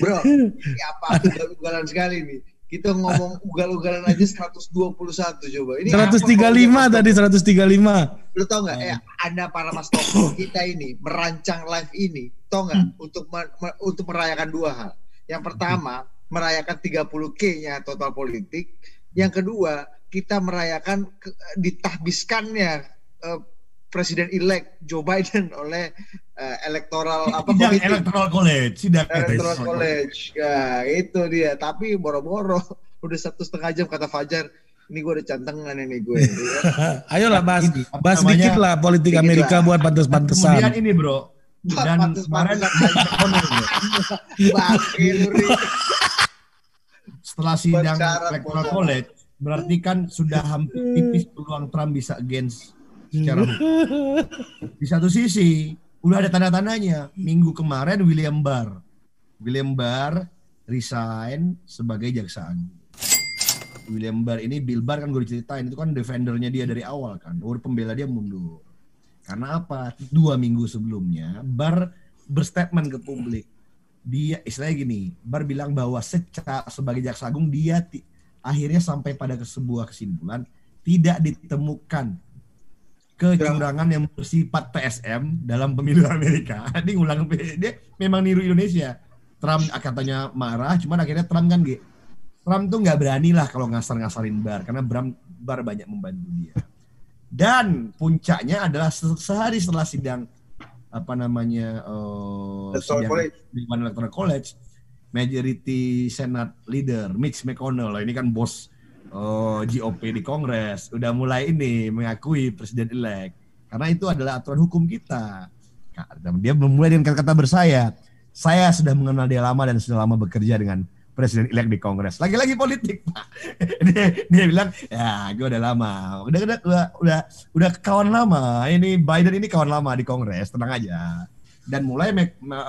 Bro, ini apa ugal-ugalan sekali nih. Kita ngomong ugal-ugalan aja 121 coba. Ini 135 tadi 135. Lu tau nggak? Eh, Anda para mas toko kita ini merancang live ini, tau nggak? Hmm. Untuk untuk merayakan dua hal. Yang pertama, merayakan 30K-nya total politik. Yang kedua, kita merayakan ditahbiskannya uh, presiden elect Joe Biden oleh uh, electoral apa sidang electoral college sidang electoral college. Ya itu dia. Tapi boro-boro udah satu setengah jam kata Fajar ini gue udah cantengan ini gue. Ya. ayolah bahas bahas dikit lah politik dikit Amerika lah. buat pantes-pantesan kemudian ini bro. Dan kemarin setelah sidang electoral college berarti kan sudah hampir tipis peluang Trump bisa against secara. Di satu sisi, udah ada tanda-tandanya. Minggu kemarin William Barr. William Barr resign sebagai jaksa. William Barr ini Bill Barr kan gue ceritain itu kan defendernya dia dari awal kan. Udah pembela dia mundur. Karena apa? Dua minggu sebelumnya Barr berstatement ke publik. Dia istilahnya gini, Barr bilang bahwa secara sebagai jaksa agung dia akhirnya sampai pada sebuah kesimpulan tidak ditemukan kecurangan yang bersifat PSM dalam pemilu Amerika. Ini ngulang dia memang niru Indonesia. Trump katanya marah, cuman akhirnya Trump kan gitu. Trump tuh nggak berani lah kalau ngasar-ngasarin Bar karena Bram Bar banyak membantu dia. Dan puncaknya adalah sehari setelah sidang apa namanya uh, sidang Electoral College, Majority Senate Leader Mitch McConnell, ini kan bos oh, GOP di Kongres udah mulai ini mengakui presiden elect karena itu adalah aturan hukum kita. Dia memulai dengan kata-kata bersayap. Saya sudah mengenal dia lama dan sudah lama bekerja dengan presiden elect di Kongres. Lagi-lagi politik, Pak. dia, dia bilang, ya gue udah lama. Udah, udah, udah, udah, udah kawan lama. Ini Biden ini kawan lama di Kongres, tenang aja. Dan mulai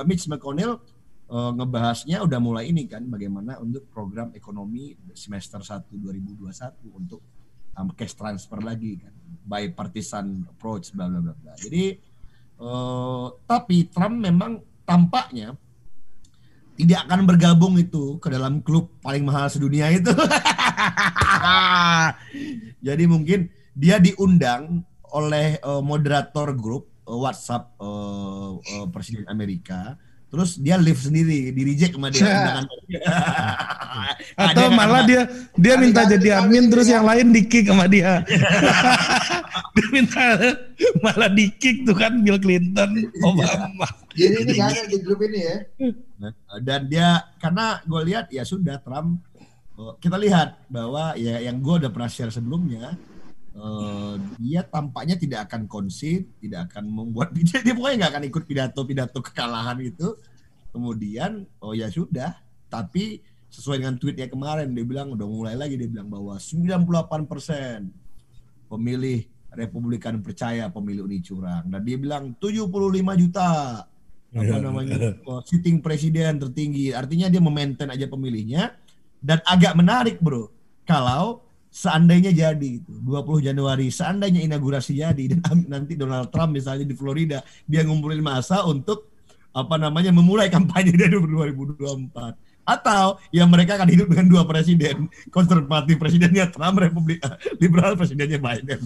Mitch McConnell uh, ngebahasnya udah mulai ini kan bagaimana untuk program ekonomi semester 1 2021 untuk um, cash transfer lagi kan by partisan approach bla bla bla. Jadi uh, tapi Trump memang tampaknya tidak akan bergabung itu ke dalam klub paling mahal sedunia itu. Jadi mungkin dia diundang oleh uh, moderator grup uh, WhatsApp uh, uh, Presiden Amerika terus dia live sendiri di reject sama dia atau malah dia dia minta jadi admin terus yang lain di kick sama dia. Dia minta malah di kick tuh kan Bill Clinton Obama. Jadi ini ada di grup ini ya? Dan dia karena gue lihat ya sudah Trump oh, kita lihat bahwa ya yang gue udah pernah share sebelumnya uh, dia tampaknya tidak akan konsip, tidak akan membuat dia, dia pokoknya nggak akan ikut pidato-pidato kekalahan itu. Kemudian, oh ya sudah, tapi sesuai dengan tweetnya kemarin dia bilang udah mulai lagi dia bilang bahwa 98 persen pemilih Republikan percaya pemilu ini curang dan dia bilang 75 juta apa iya. namanya oh, sitting presiden tertinggi artinya dia memaintain aja pemilihnya dan agak menarik bro kalau seandainya jadi itu 20 Januari seandainya inaugurasi jadi dan nanti Donald Trump misalnya di Florida dia ngumpulin masa untuk apa namanya memulai kampanye dari 2024 atau yang mereka akan hidup dengan dua presiden konservatif presidennya Trump Republik liberal presidennya Biden.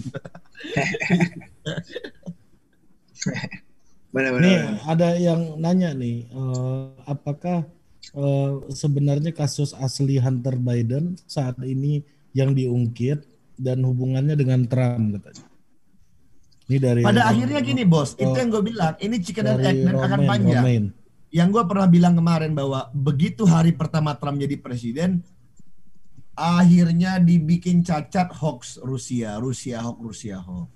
Nih ada yang nanya nih uh, apakah uh, sebenarnya kasus asli Hunter Biden saat ini yang diungkit dan hubungannya dengan Trump katanya. Ini dari Pada akhirnya gini bos, oh, itu yang gue bilang, ini chicken and egg dan akan panjang. Romain. Yang gue pernah bilang kemarin bahwa begitu hari pertama Trump jadi presiden, akhirnya dibikin cacat hoax Rusia, Rusia hoax, Rusia hoax.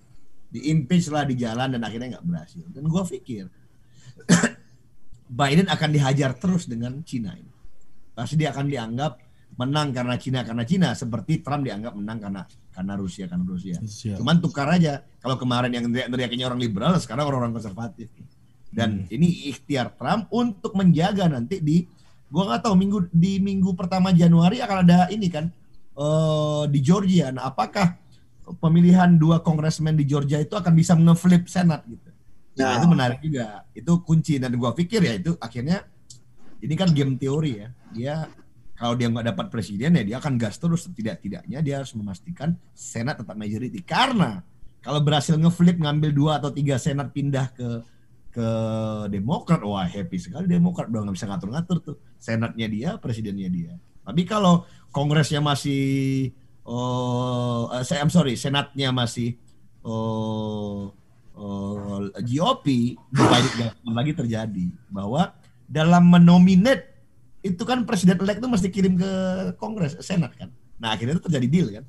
Di impeach lah di jalan dan akhirnya nggak berhasil. Dan gue pikir Biden akan dihajar terus dengan Cina ini. Pasti dia akan dianggap menang karena Cina karena Cina seperti Trump dianggap menang karena karena Rusia karena Rusia. Siap. Cuman tukar aja. Kalau kemarin yang teriak-teriaknya orang liberal, sekarang orang-orang konservatif. Dan hmm. ini ikhtiar Trump untuk menjaga nanti di gua nggak tahu minggu di minggu pertama Januari akan ada ini kan uh, di Georgia. Nah, apakah pemilihan dua kongresmen di Georgia itu akan bisa ngeflip Senat gitu? Nah, nah itu menarik juga. Itu kunci dan gua pikir ya itu akhirnya ini kan game teori ya. Dia kalau dia nggak dapat presiden ya dia akan gas terus. Tidak-tidaknya dia harus memastikan senat tetap majority. Karena kalau berhasil ngeflip ngambil dua atau tiga senat pindah ke ke Demokrat, wah happy sekali Demokrat. Udah nggak bisa ngatur-ngatur tuh senatnya dia, presidennya dia. Tapi kalau kongresnya masih oh saya I'm sorry, senatnya masih oh, oh GOP, lagi terjadi bahwa dalam menominate itu kan presiden elect itu mesti kirim ke kongres, senat kan. Nah akhirnya itu terjadi deal kan.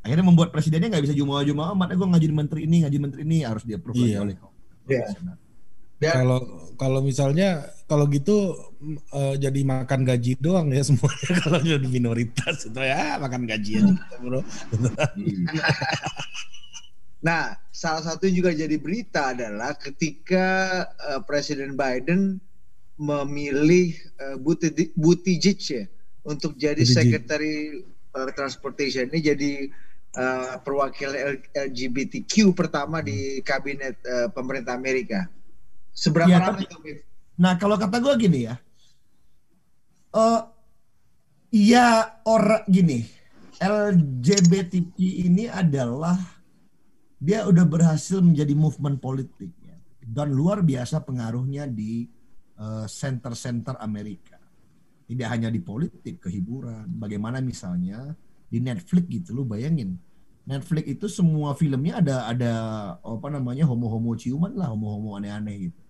Akhirnya membuat presidennya nggak bisa jumawa-jumawa amat, gue ngajuin menteri ini, ngajuin menteri ini harus dia approve iya. oleh kongres. Iya. Kalau kalau misalnya kalau gitu uh, jadi makan gaji doang ya semuanya kalau jadi minoritas itu ya makan gaji aja kita bro. nah, salah satu juga jadi berita adalah ketika uh, Presiden Biden memilih uh, Buttigieg ya untuk jadi Secretary uh, Transportation. Ini jadi uh, perwakilan LGBTQ pertama di kabinet uh, pemerintah Amerika. Seberapa ya, tapi, Nah kalau kata gue gini ya, uh, ya orang gini, LGBTQ ini adalah dia udah berhasil menjadi movement politik ya, dan luar biasa pengaruhnya di center-center Amerika. Tidak hanya di politik, kehiburan. Bagaimana misalnya di Netflix gitu, lu bayangin Netflix itu semua filmnya ada ada apa namanya homo-homo ciuman lah, homo-homo aneh-aneh gitu.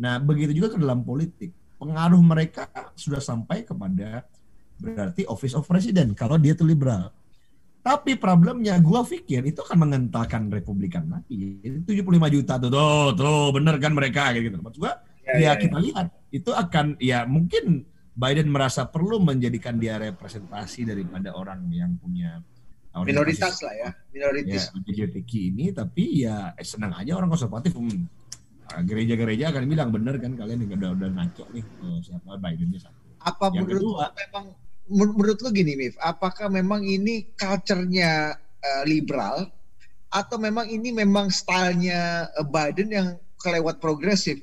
Nah, begitu juga ke dalam politik. Pengaruh mereka sudah sampai kepada berarti Office of President kalau dia itu liberal. Tapi problemnya gue pikir itu akan mengentalkan Republikan lagi. Itu 75 juta tuh, tuh, tuh bener kan mereka gitu. Maksud gue, ya, ya, ya kita ya. lihat itu akan ya mungkin Biden merasa perlu menjadikan dia representasi daripada orang yang punya minoritas lah ya, minoritas. Ya, ini tapi ya eh, senang aja orang konservatif hmm, Nah, gereja-gereja akan bilang bener kan kalian udah udah ngaco nih oh, siapa Bidennya satu. Apa yang menurut kedua, memang menurut lo gini Mif, apakah memang ini culture-nya uh, liberal atau memang ini memang stylenya uh, Biden yang kelewat progresif?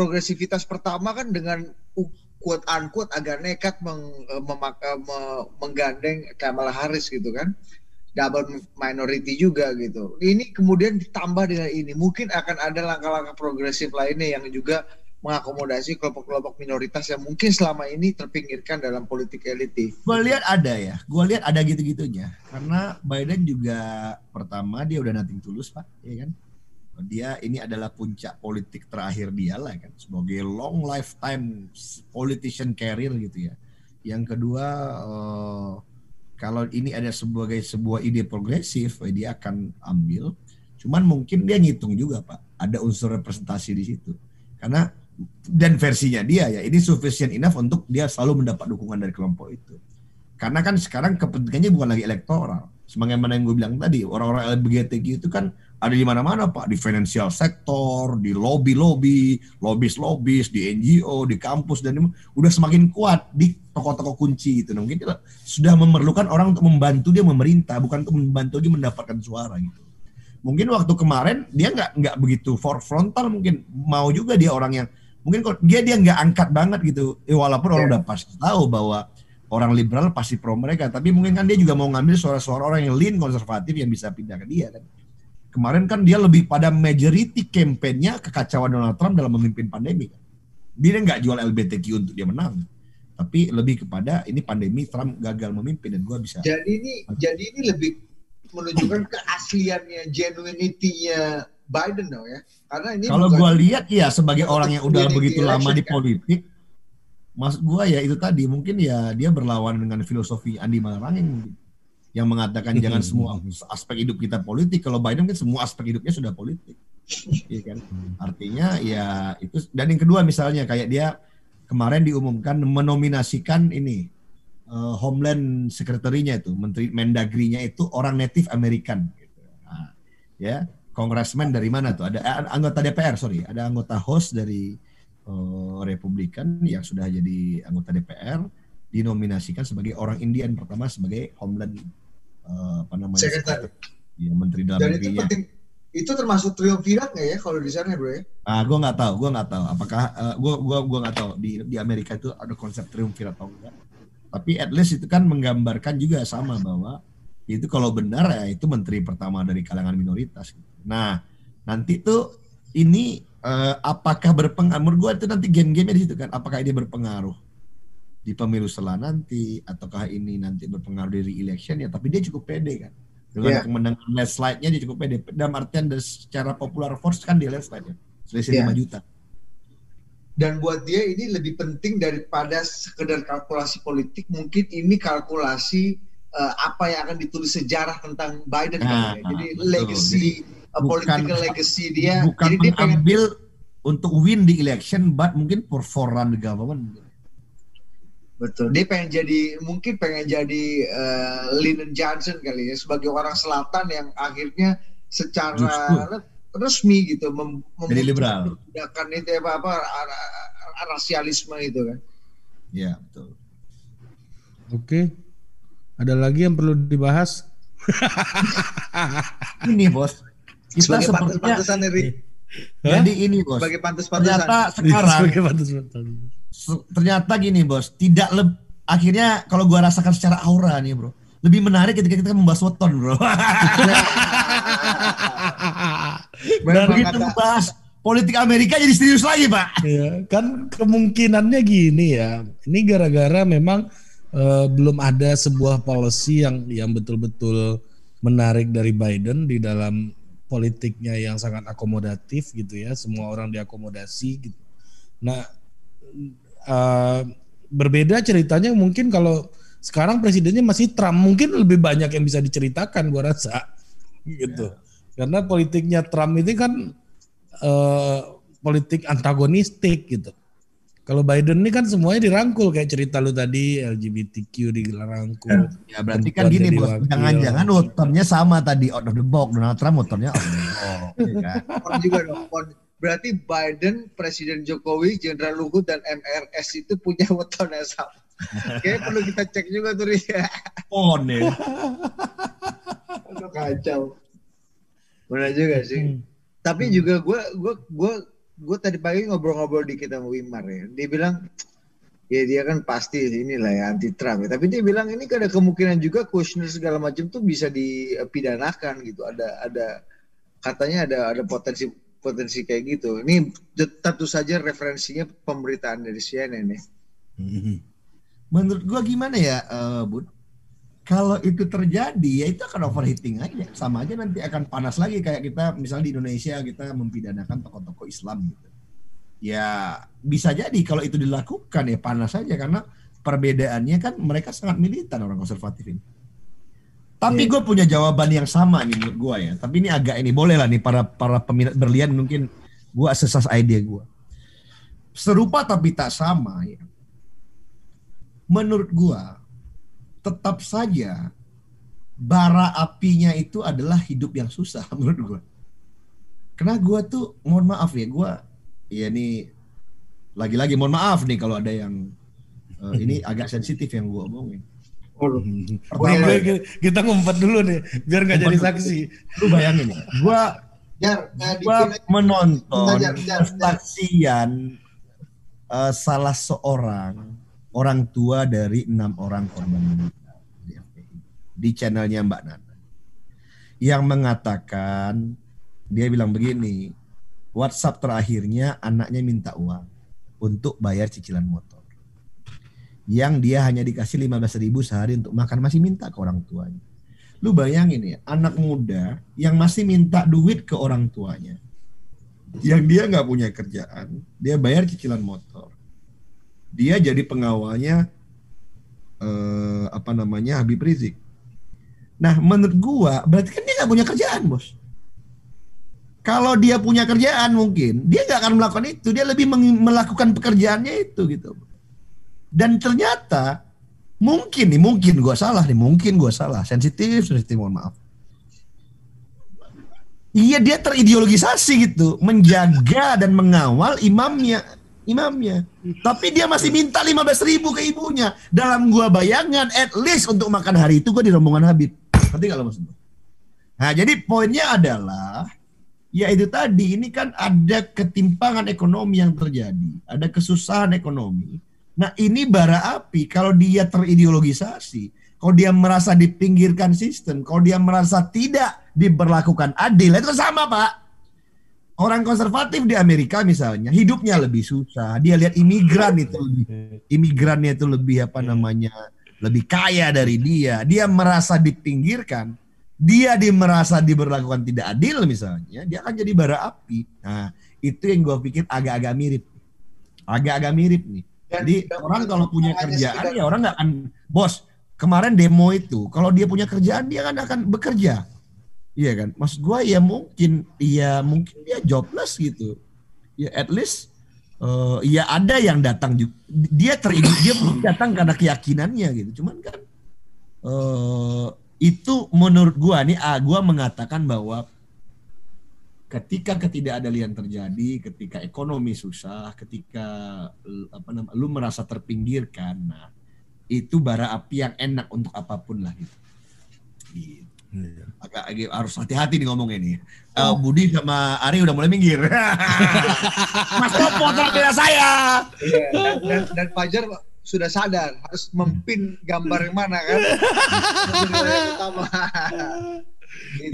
Progresivitas pertama kan dengan quote unquote agak nekat meng, uh, memak, uh, menggandeng Kamala Harris gitu kan double minority juga gitu. Ini kemudian ditambah dengan ini, mungkin akan ada langkah-langkah progresif lainnya yang juga mengakomodasi kelompok-kelompok minoritas yang mungkin selama ini terpinggirkan dalam politik elit. Gue lihat ada ya, gue lihat ada gitu-gitunya. Karena Biden juga pertama dia udah nanti tulus pak, ya kan? Dia ini adalah puncak politik terakhir dia lah kan, sebagai long lifetime politician career gitu ya. Yang kedua uh, kalau ini ada sebagai sebuah ide progresif, eh, dia akan ambil. Cuman mungkin dia ngitung juga, Pak. Ada unsur representasi di situ. Karena dan versinya dia ya, ini sufficient enough untuk dia selalu mendapat dukungan dari kelompok itu. Karena kan sekarang kepentingannya bukan lagi elektoral. Sebagaimana yang gue bilang tadi, orang-orang LGBTQ itu kan ada di mana-mana Pak, di financial sector, di lobby-lobby, lobis-lobis, di NGO, di kampus dan udah semakin kuat di toko-toko kunci itu. Nah, mungkin dia sudah memerlukan orang untuk membantu dia memerintah, bukan untuk membantu dia mendapatkan suara gitu. Mungkin waktu kemarin dia nggak nggak begitu for frontal mungkin mau juga dia orang yang mungkin kok dia dia nggak angkat banget gitu. Eh, walaupun yeah. orang udah pasti tahu bahwa orang liberal pasti pro mereka, tapi mungkin kan dia juga mau ngambil suara-suara orang yang lean konservatif yang bisa pindah ke dia kan Kemarin kan dia lebih pada majority campaign-nya kekacauan Donald Trump dalam memimpin pandemi. Dia nggak jual LBTQ untuk dia menang, tapi lebih kepada ini pandemi Trump gagal memimpin dan gue bisa. Jadi ini jadi ini lebih menunjukkan keasliannya, genuinity-nya Biden dong ya. Karena ini kalau gue lihat ya sebagai orang yang udah begitu lama di kan? politik, mas gue ya itu tadi mungkin ya dia berlawan dengan filosofi Andi Malarangeng yang mengatakan hmm. jangan semua aspek hidup kita politik. Kalau Biden kan semua aspek hidupnya sudah politik. Iya kan? Hmm. Artinya ya itu dan yang kedua misalnya kayak dia kemarin diumumkan menominasikan ini uh, Homeland Secretary-nya itu, Menteri Mendagri-nya itu orang Native American gitu. Nah, ya, Congressman dari mana tuh? Ada eh, anggota DPR, sorry, ada anggota host dari uh, Republikan yang sudah jadi anggota DPR dinominasikan sebagai orang Indian pertama sebagai Homeland uh, apa namanya Sekretari. Ya, Menteri Dalam Dan itu penting, Itu termasuk triumvirat nggak ya kalau di sana bro ya? Ah, gue nggak tahu, gue nggak tahu. Apakah uh, gue gua gua nggak tahu di di Amerika itu ada konsep triumvirat atau enggak. Tapi at least itu kan menggambarkan juga sama bahwa itu kalau benar ya itu menteri pertama dari kalangan minoritas. Nah nanti tuh ini uh, apakah berpengaruh? Menurut gue itu nanti game-game di situ kan. Apakah ini berpengaruh di pemilu setelah nanti, ataukah ini nanti berpengaruh dari election ya? Tapi dia cukup pede kan dengan yeah. kemenangan landslide-nya dia cukup pede. Dalam artian dari secara popular force kan dia landslide-nya. Selisih yeah. 5 juta. Dan buat dia ini lebih penting daripada sekedar kalkulasi politik. Mungkin ini kalkulasi uh, apa yang akan ditulis sejarah tentang Biden. Nah, kan, ya. Jadi betul. legacy, jadi, uh, political legacy dia. Bukan jadi dia pengen, untuk win di election, but mungkin for, for run the government. Betul. Dia pengen jadi mungkin pengen jadi uh, Lyndon Johnson kali ya sebagai orang selatan yang akhirnya secara Justru. resmi gitu mem jadi liberal. Tindakan itu apa apa rasialisme itu kan. Iya, betul. Oke. Ada lagi yang perlu dibahas? ini, Bos. Kita sebagai sepertinya Jadi ini, Bos. Sebagai pantas-pantasan. Ternyata sekarang sebagai pantas-pantasan ternyata gini bos, tidak lebih akhirnya kalau gua rasakan secara aura nih bro, lebih menarik ketika kita membahas weton bro. Dan begitu membahas politik Amerika jadi serius lagi pak. Iya, kan kemungkinannya gini ya, ini gara-gara memang uh, belum ada sebuah policy yang yang betul-betul menarik dari Biden di dalam politiknya yang sangat akomodatif gitu ya, semua orang diakomodasi gitu. Nah, uh, berbeda ceritanya mungkin kalau sekarang presidennya masih Trump mungkin lebih banyak yang bisa diceritakan gua rasa gitu ya. karena politiknya Trump ini kan uh, politik antagonistik gitu kalau Biden ini kan semuanya dirangkul kayak cerita lu tadi LGBTQ dirangkul. Ya, ya berarti kan gini bos, jangan-jangan motornya sama tadi out of the box Donald Trump motornya out of the box. ya kan? juga dong, berarti Biden, Presiden Jokowi, Jenderal Luhut dan MRS itu punya weton yang sama. Kayaknya perlu kita cek juga tuh ya. Oh nih. Aduh kacau. Benar juga sih. Hmm. Tapi hmm. juga gue gue gue gue tadi pagi ngobrol-ngobrol dikit sama Wimar ya. Dia bilang ya dia kan pasti inilah ya anti Trump ya. Tapi dia bilang ini kan ada kemungkinan juga Kushner segala macam tuh bisa dipidanakan gitu. Ada ada katanya ada ada potensi potensi kayak gitu. Ini tentu saja referensinya pemberitaan dari CNN ya. Hmm. Menurut gua gimana ya, uh, Bud? Kalau itu terjadi ya itu akan overheating aja. Sama aja nanti akan panas lagi kayak kita misalnya di Indonesia kita mempidanakan tokoh-tokoh Islam gitu. Ya bisa jadi kalau itu dilakukan ya panas saja karena perbedaannya kan mereka sangat militan orang konservatif ini. Tapi yeah. gue punya jawaban yang sama nih menurut gue ya. Tapi ini agak ini boleh lah nih para para peminat berlian mungkin gue asesas ide gue. Serupa tapi tak sama ya. Menurut gue tetap saja bara apinya itu adalah hidup yang susah menurut gue. Karena gue tuh mohon maaf ya gue ya ini lagi-lagi mohon maaf nih kalau ada yang uh, ini agak sensitif yang gue omongin Pertama, kita ngumpet dulu nih, biar nggak jadi saksi. Lu bayangin ya, gua gua menonton kesaksian uh, salah seorang orang tua dari enam orang korban di di channelnya Mbak Nana yang mengatakan dia bilang begini WhatsApp terakhirnya anaknya minta uang untuk bayar cicilan motor yang dia hanya dikasih 15 ribu sehari untuk makan masih minta ke orang tuanya. Lu bayangin ya, anak muda yang masih minta duit ke orang tuanya. Yang dia nggak punya kerjaan, dia bayar cicilan motor. Dia jadi pengawalnya eh, apa namanya Habib Rizik. Nah, menurut gua berarti kan dia nggak punya kerjaan, bos. Kalau dia punya kerjaan mungkin dia nggak akan melakukan itu, dia lebih melakukan pekerjaannya itu gitu. Dan ternyata mungkin nih, mungkin gue salah nih, mungkin gue salah, sensitif, sensitif, mohon maaf. Iya dia terideologisasi gitu, menjaga dan mengawal imamnya, imamnya. Tapi dia masih minta 15 ribu ke ibunya. Dalam gua bayangan, at least untuk makan hari itu gue di rombongan Habib. Nanti kalau maksud Nah jadi poinnya adalah Ya itu tadi, ini kan ada ketimpangan ekonomi yang terjadi, ada kesusahan ekonomi. Nah ini bara api kalau dia terideologisasi, kalau dia merasa dipinggirkan sistem, kalau dia merasa tidak diberlakukan adil, itu sama pak. Orang konservatif di Amerika misalnya hidupnya lebih susah. Dia lihat imigran itu lebih, imigrannya itu lebih apa namanya lebih kaya dari dia. Dia merasa dipinggirkan dia di merasa diberlakukan tidak adil misalnya, dia akan jadi bara api. Nah, itu yang gue pikir agak-agak mirip. Agak-agak mirip nih. Jadi Dan, orang kalau punya kerjaan ya orang nggak akan bos. Kemarin demo itu, kalau dia punya kerjaan dia kan akan bekerja. Iya kan? Maksud gue ya mungkin, ya mungkin dia jobless gitu. Ya at least uh, ya ada yang datang juga. Dia teridik, dia datang karena keyakinannya gitu. Cuman kan uh, itu menurut gua nih ah, gua mengatakan bahwa ketika ketidakadilan terjadi, ketika ekonomi susah, ketika apa namanya lu merasa terpinggirkan, nah itu bara api yang enak untuk apa pun lah gitu. gitu. Iya. Agak, agak harus hati-hati nih ngomong ini. Uh, Budi sama Ari udah mulai minggir. Mas Topo terbeda saya. Iya, dan, dan, dan Fajar sudah sadar harus mempin gambar yang mana kan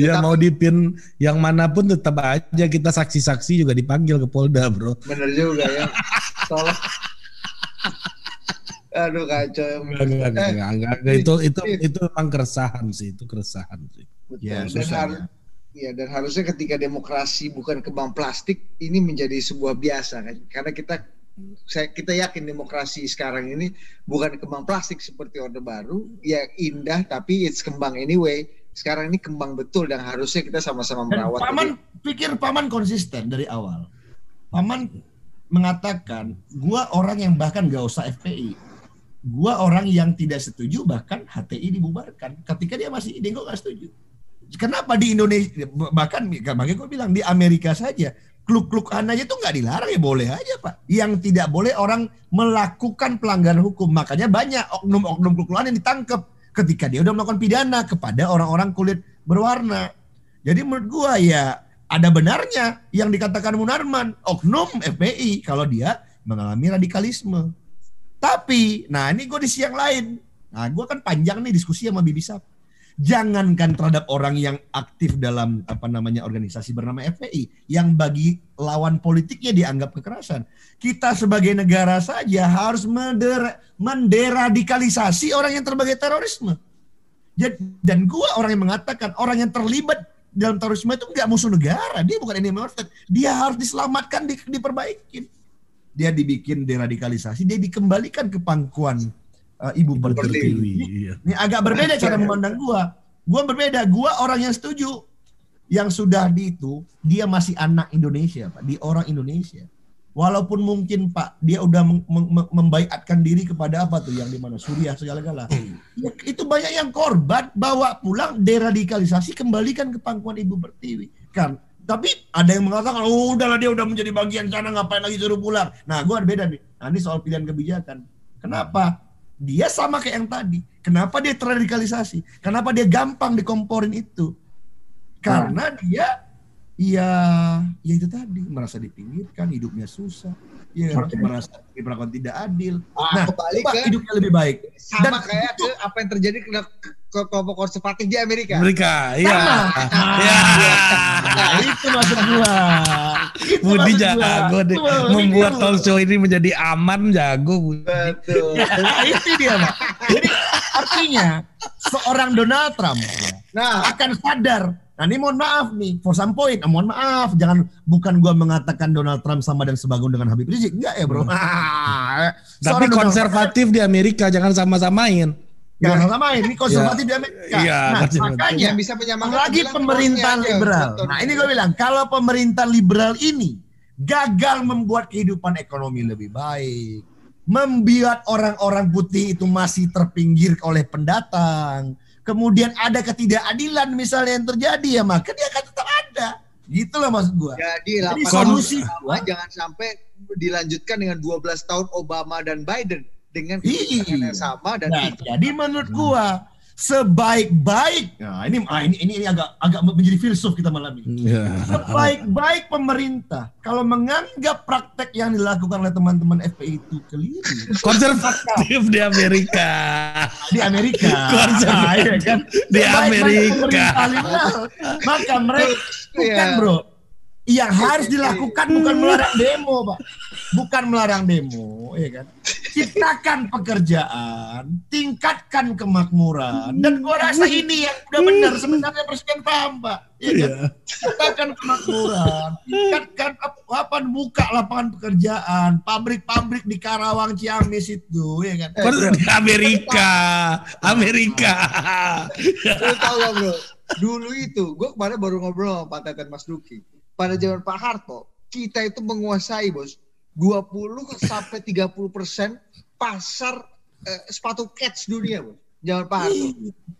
Ya mau dipin yang mana pun tetap aja kita saksi-saksi juga dipanggil ke Polda, Bro. Bener juga ya. Tolong. Aduh kacau. Enggak, enggak, enggak, enggak, enggak, enggak. Itu itu itu memang keresahan sih, itu keresahan sih. Betul. Ya, dan ya dan harusnya ketika demokrasi bukan kembang plastik ini menjadi sebuah biasa kan. Karena kita saya kita yakin demokrasi sekarang ini bukan kembang plastik seperti orde baru ya indah tapi it's kembang anyway sekarang ini kembang betul dan harusnya kita sama-sama merawat paman jadi. pikir paman konsisten dari awal paman mengatakan gua orang yang bahkan gak usah FPI gua orang yang tidak setuju bahkan HTI dibubarkan ketika dia masih ide gak setuju kenapa di Indonesia bahkan makanya gue bilang di Amerika saja kluk-kluk aja tuh nggak dilarang ya boleh aja pak. Yang tidak boleh orang melakukan pelanggaran hukum. Makanya banyak oknum-oknum kluk yang ditangkap ketika dia udah melakukan pidana kepada orang-orang kulit berwarna. Jadi menurut gua ya ada benarnya yang dikatakan Munarman oknum FPI kalau dia mengalami radikalisme. Tapi, nah ini gue di siang lain. Nah, gue kan panjang nih diskusi sama Bibi Sap jangankan terhadap orang yang aktif dalam apa namanya organisasi bernama FPI yang bagi lawan politiknya dianggap kekerasan. Kita sebagai negara saja harus mender, menderadikalisasi orang yang terbagai terorisme. Dan gua orang yang mengatakan orang yang terlibat dalam terorisme itu enggak musuh negara, dia bukan enemy of Dia harus diselamatkan, di, diperbaiki. Dia dibikin deradikalisasi, dia dikembalikan ke pangkuan uh, ibu pertiwi. Iya. Ini agak berbeda cara memandang gua. Gua berbeda. Gua orang yang setuju. Yang sudah di itu dia masih anak Indonesia, Pak. Di orang Indonesia. Walaupun mungkin Pak dia udah membaiatkan diri kepada apa tuh yang di mana Suriah segala-gala. Ya, itu banyak yang korban bawa pulang deradikalisasi kembalikan ke pangkuan Ibu Pertiwi. Kan tapi ada yang mengatakan oh udahlah dia udah menjadi bagian sana ngapain lagi suruh pulang. Nah, gua beda nih. Nah, ini soal pilihan kebijakan. Kenapa? Dia sama kayak yang tadi. Kenapa dia terradikalisasi? Kenapa dia gampang dikomporin itu? Karena hmm. dia ya ya itu tadi merasa dipinggirkan, hidupnya susah. Ya okay. merasa diperlakukan tidak adil. Ah, nah, kembali ke hidupnya lebih baik. Sama Dan kayak itu, apa yang terjadi kelompok konservatif di Amerika. Amerika, iya. Sama. Ya. Nah, itu maksud gua. Budi jago deh. Membuat talk show ini menjadi aman jago Budi. Betul. nah, itu dia, Pak. Jadi artinya seorang Donald Trump nah. akan sadar Nah ini mohon maaf nih, for some point, nah, mohon maaf, jangan bukan gua mengatakan Donald Trump sama dan sebagun dengan Habib Rizik, enggak ya bro. Hmm. Tapi konservatif di Amerika, jangan sama-samain. Jangan sama-samain, ini konservatif ya. di Amerika. Ya, nah, makanya yang bisa lagi pemerintah liberal. Betul, nah ini gue bilang, kalau pemerintah liberal ini gagal membuat kehidupan ekonomi lebih baik, membuat orang-orang putih itu masih terpinggir oleh pendatang, kemudian ada ketidakadilan misalnya yang terjadi ya maka dia akan tetap ada. Gitu loh maksud gua. Jadi, Jadi solusi gua jangan sampai dilanjutkan dengan 12 tahun Obama dan Biden dengan kebijakan yang sama dan nah, jadi menurut gua sebaik-baik nah ini ah, ini ini, ini agak agak menjadi filsuf kita malam ini Ya. sebaik-baik pemerintah kalau menganggap praktek yang dilakukan oleh teman-teman FPI itu keliru Konservatif di Amerika. di Amerika Konservatif iya kan? di Amerika. maka mereka bukan Iya. bro yang harus dilakukan bukan melarang demo pak bukan melarang demo ya kan ciptakan pekerjaan tingkatkan kemakmuran dan gua rasa ini yang udah benar sebenarnya presiden Trump pak ya kan? Iya. ciptakan kemakmuran tingkatkan ap- apa buka lapangan pekerjaan pabrik-pabrik di Karawang Ciamis itu ya kan di Amerika. Amerika. Lu tahu gak bro? Dulu itu, gue kemarin baru ngobrol sama Pak Teten Mas Duki. Pada zaman Pak Harto, kita itu menguasai bos 20 sampai 30 persen pasar eh, sepatu cats dunia bos. Zaman Pak Harto.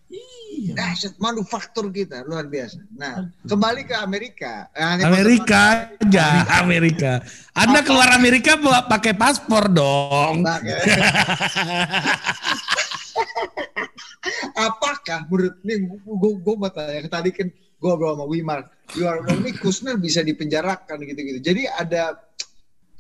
iya Dahsyat manufaktur kita luar biasa. Nah, kembali ke Amerika. Nah, ini Amerika aja, Amerika. Anda keluar Amerika bawa pakai paspor dong. Apakah menurut nih gue gue mau tanya tadi kan gue ngobrol sama Wimar Wimar ini Kusner bisa dipenjarakan gitu-gitu. Jadi ada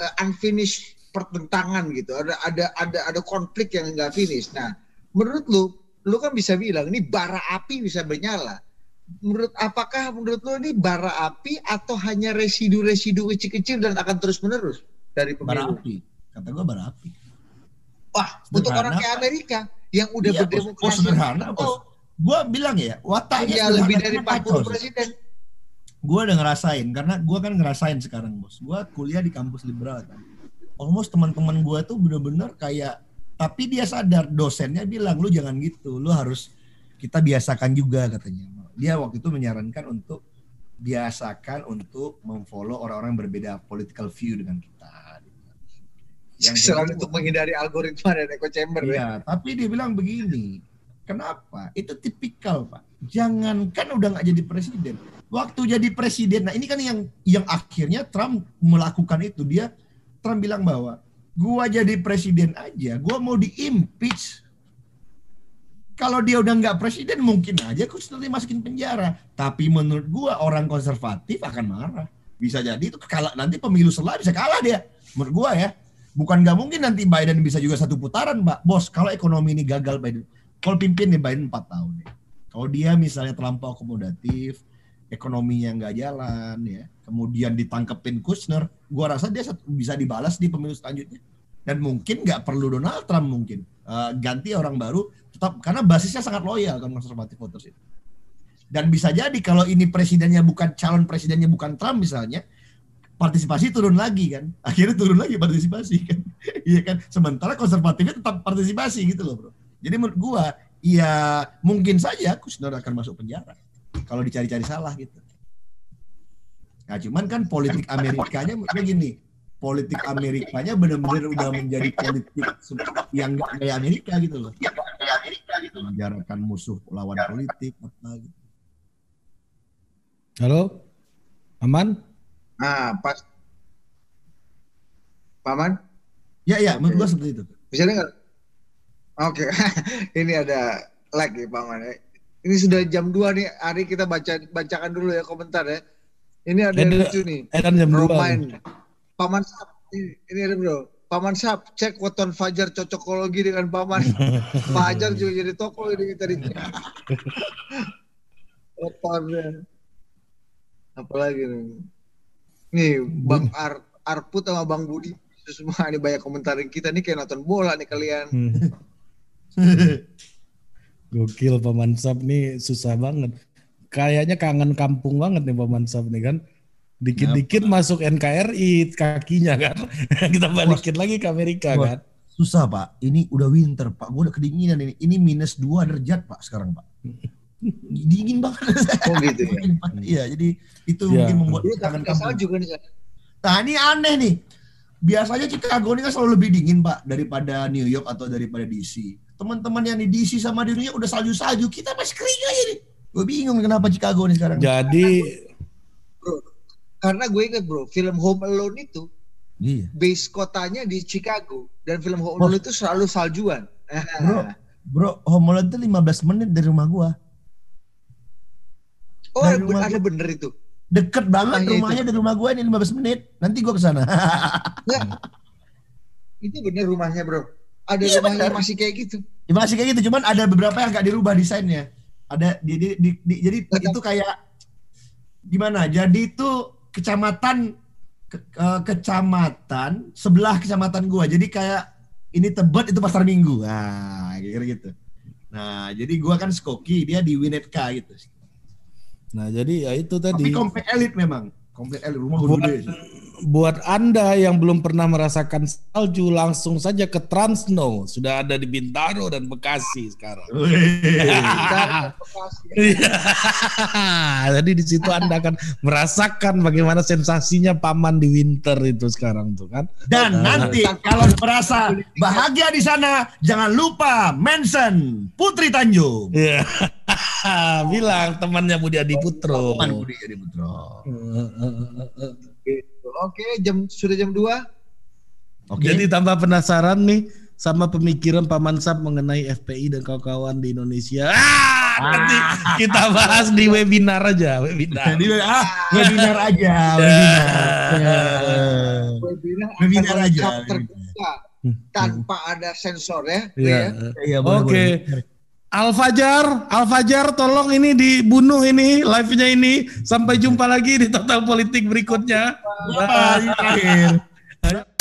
uh, unfinished pertentangan gitu. Ada ada ada ada konflik yang nggak finish. Nah menurut lu lu kan bisa bilang ini bara api bisa bernyala. Menurut apakah menurut lu ini bara api atau hanya residu-residu kecil-kecil dan akan terus menerus dari bara pemilu? api. Kata gua bara api. Wah untuk Sederhana, orang kayak Amerika yang udah Iya, berdemokrasi Bos, sederhana, Oh, bos. Gua bilang ya, wataknya punya lebih dari sederhana, 40 kacau. presiden. Gue udah ngerasain karena gue kan ngerasain sekarang bos. Gue kuliah di kampus liberal kan. Almost teman-teman gue tuh bener-bener kayak tapi dia sadar dosennya bilang lu jangan gitu, lu harus kita biasakan juga katanya. Dia waktu itu menyarankan untuk biasakan untuk memfollow orang-orang berbeda political view dengan kita. Yang kedua- untuk menghindari algoritma dan echo chamber ya. Iya, tapi dia bilang begini. Kenapa? Itu tipikal, Pak. Jangankan udah nggak jadi presiden. Waktu jadi presiden, nah ini kan yang yang akhirnya Trump melakukan itu. Dia Trump bilang bahwa gua jadi presiden aja, gua mau di-impeach. Kalau dia udah nggak presiden, mungkin aja Kushner dimasukin penjara. Tapi menurut gua orang konservatif akan marah. Bisa jadi itu kalah nanti pemilu setelah bisa kalah dia. Menurut gua ya. Bukan nggak mungkin nanti Biden bisa juga satu putaran, Mbak. Bos, kalau ekonomi ini gagal Biden, kalau pimpin nih Biden 4 tahun ya. Kalau dia misalnya terlampau akomodatif, ekonominya nggak jalan ya, kemudian ditangkepin Kushner, gua rasa dia bisa dibalas di pemilu selanjutnya. Dan mungkin nggak perlu Donald Trump mungkin Eh, ganti orang baru, tetap karena basisnya sangat loyal kan konservatif voters itu. Dan bisa jadi kalau ini presidennya bukan calon presidennya bukan Trump misalnya, partisipasi turun lagi kan. Akhirnya turun lagi partisipasi kan. Iya kan. Sementara konservatifnya tetap partisipasi gitu loh, Bro. Jadi menurut gua ya mungkin saja Kushner akan masuk penjara kalau dicari-cari salah gitu. Nah, cuman kan politik Amerikanya begini, politik Amerikanya benar-benar udah menjadi politik yang nggak kayak Amerika gitu loh. Menjarakan musuh lawan politik apa gitu. Halo? Aman? Nah, pas Paman, Ya ya, menurut gua seperti itu. bisa dengar? Oke, ini ada lag ya Paman. Ini sudah jam 2 nih, Ari kita baca bacakan dulu ya komentar ya. Ini ada yang lucu nih. Eh kan jam 2. Romain. Paman Sap, ini, ini ada bro. Paman Sap, cek weton Fajar cocokologi dengan Paman. Fajar juga jadi toko ini tadi. Wetonnya. Apalagi nih. Nih, Bang Ar Arput sama Bang Budi. Semua ini banyak komentarin kita nih kayak nonton bola nih kalian. Hmm. Gokil Paman Sap nih susah banget. Kayaknya kangen kampung banget nih Paman Sap nih kan. Dikit-dikit masuk NKRI kakinya kan. Kita balikin lagi ke Amerika Bos. kan. Susah pak, ini udah winter pak, gua udah kedinginan ini. Ini minus 2 derajat pak sekarang pak. Dingin banget. Oh gitu ya. Pak. Iya, jadi itu Ya. mungkin membuat Dulu kangen kan di sana. Nah ini aneh nih. Biasanya Chicago ini kan selalu lebih dingin pak daripada New York atau daripada DC. Teman-teman yang di DC sama di New York udah salju-salju, kita masih kering aja nih. Gue bingung kenapa Chicago nih sekarang. Jadi Bro. Karena gue inget bro, film Home Alone itu Iya. base kotanya di Chicago dan film Home. Alone itu selalu saljuan. Bro, Bro, Homeland itu 15 menit dari rumah gua. Oh, Dari rumah ada gua. bener itu. Deket banget Rumahnya rumahnya dari rumah gua ini 15 menit. Nanti gua ke sana. Itu bener rumahnya, Bro. Ada Iya, rumahnya bener. masih kayak gitu. ya masih kayak gitu, cuman ada beberapa yang gak dirubah desainnya. Ada di, di, di- di- jadi Tetap. itu kayak gimana? Jadi itu kecamatan ke- eh, kecamatan sebelah kecamatan gua. Jadi kayak ini Tebet itu pasar Minggu. Nah, kira gitu. Nah, jadi gua kan Skoki, dia di Winetka gitu. Nah, jadi ya itu Tapi tadi komplek elit memang. Komplek elit rumah buat, gede. buat Anda yang belum pernah merasakan salju langsung saja ke Transno. Sudah ada di Bintaro dan Bekasi sekarang. Iya. Jadi di situ Anda akan merasakan bagaimana sensasinya paman di winter itu sekarang tuh kan. Dan nanti kalau merasa bahagia di sana, jangan lupa mention Putri Tanjung. Iya. Bilang temannya Budi Adiputro. Teman Budi Adi Putro. Gitu. Oke, jam sudah jam 2. Oke. Jadi tambah penasaran nih sama pemikiran Paman Sab mengenai FPI dan kawan-kawan di Indonesia. Ah, nanti kita bahas di webinar aja, webinar. Jadi ah, webinar aja, webinar. Webinar, Webinar akan aja. terbuka tanpa ada sensor ya. Iya. ya. Iya, Oke. Boleh. Al Fajar, Al Fajar tolong ini dibunuh ini live-nya ini. Sampai jumpa lagi di Total Politik berikutnya. Apa? Akhir.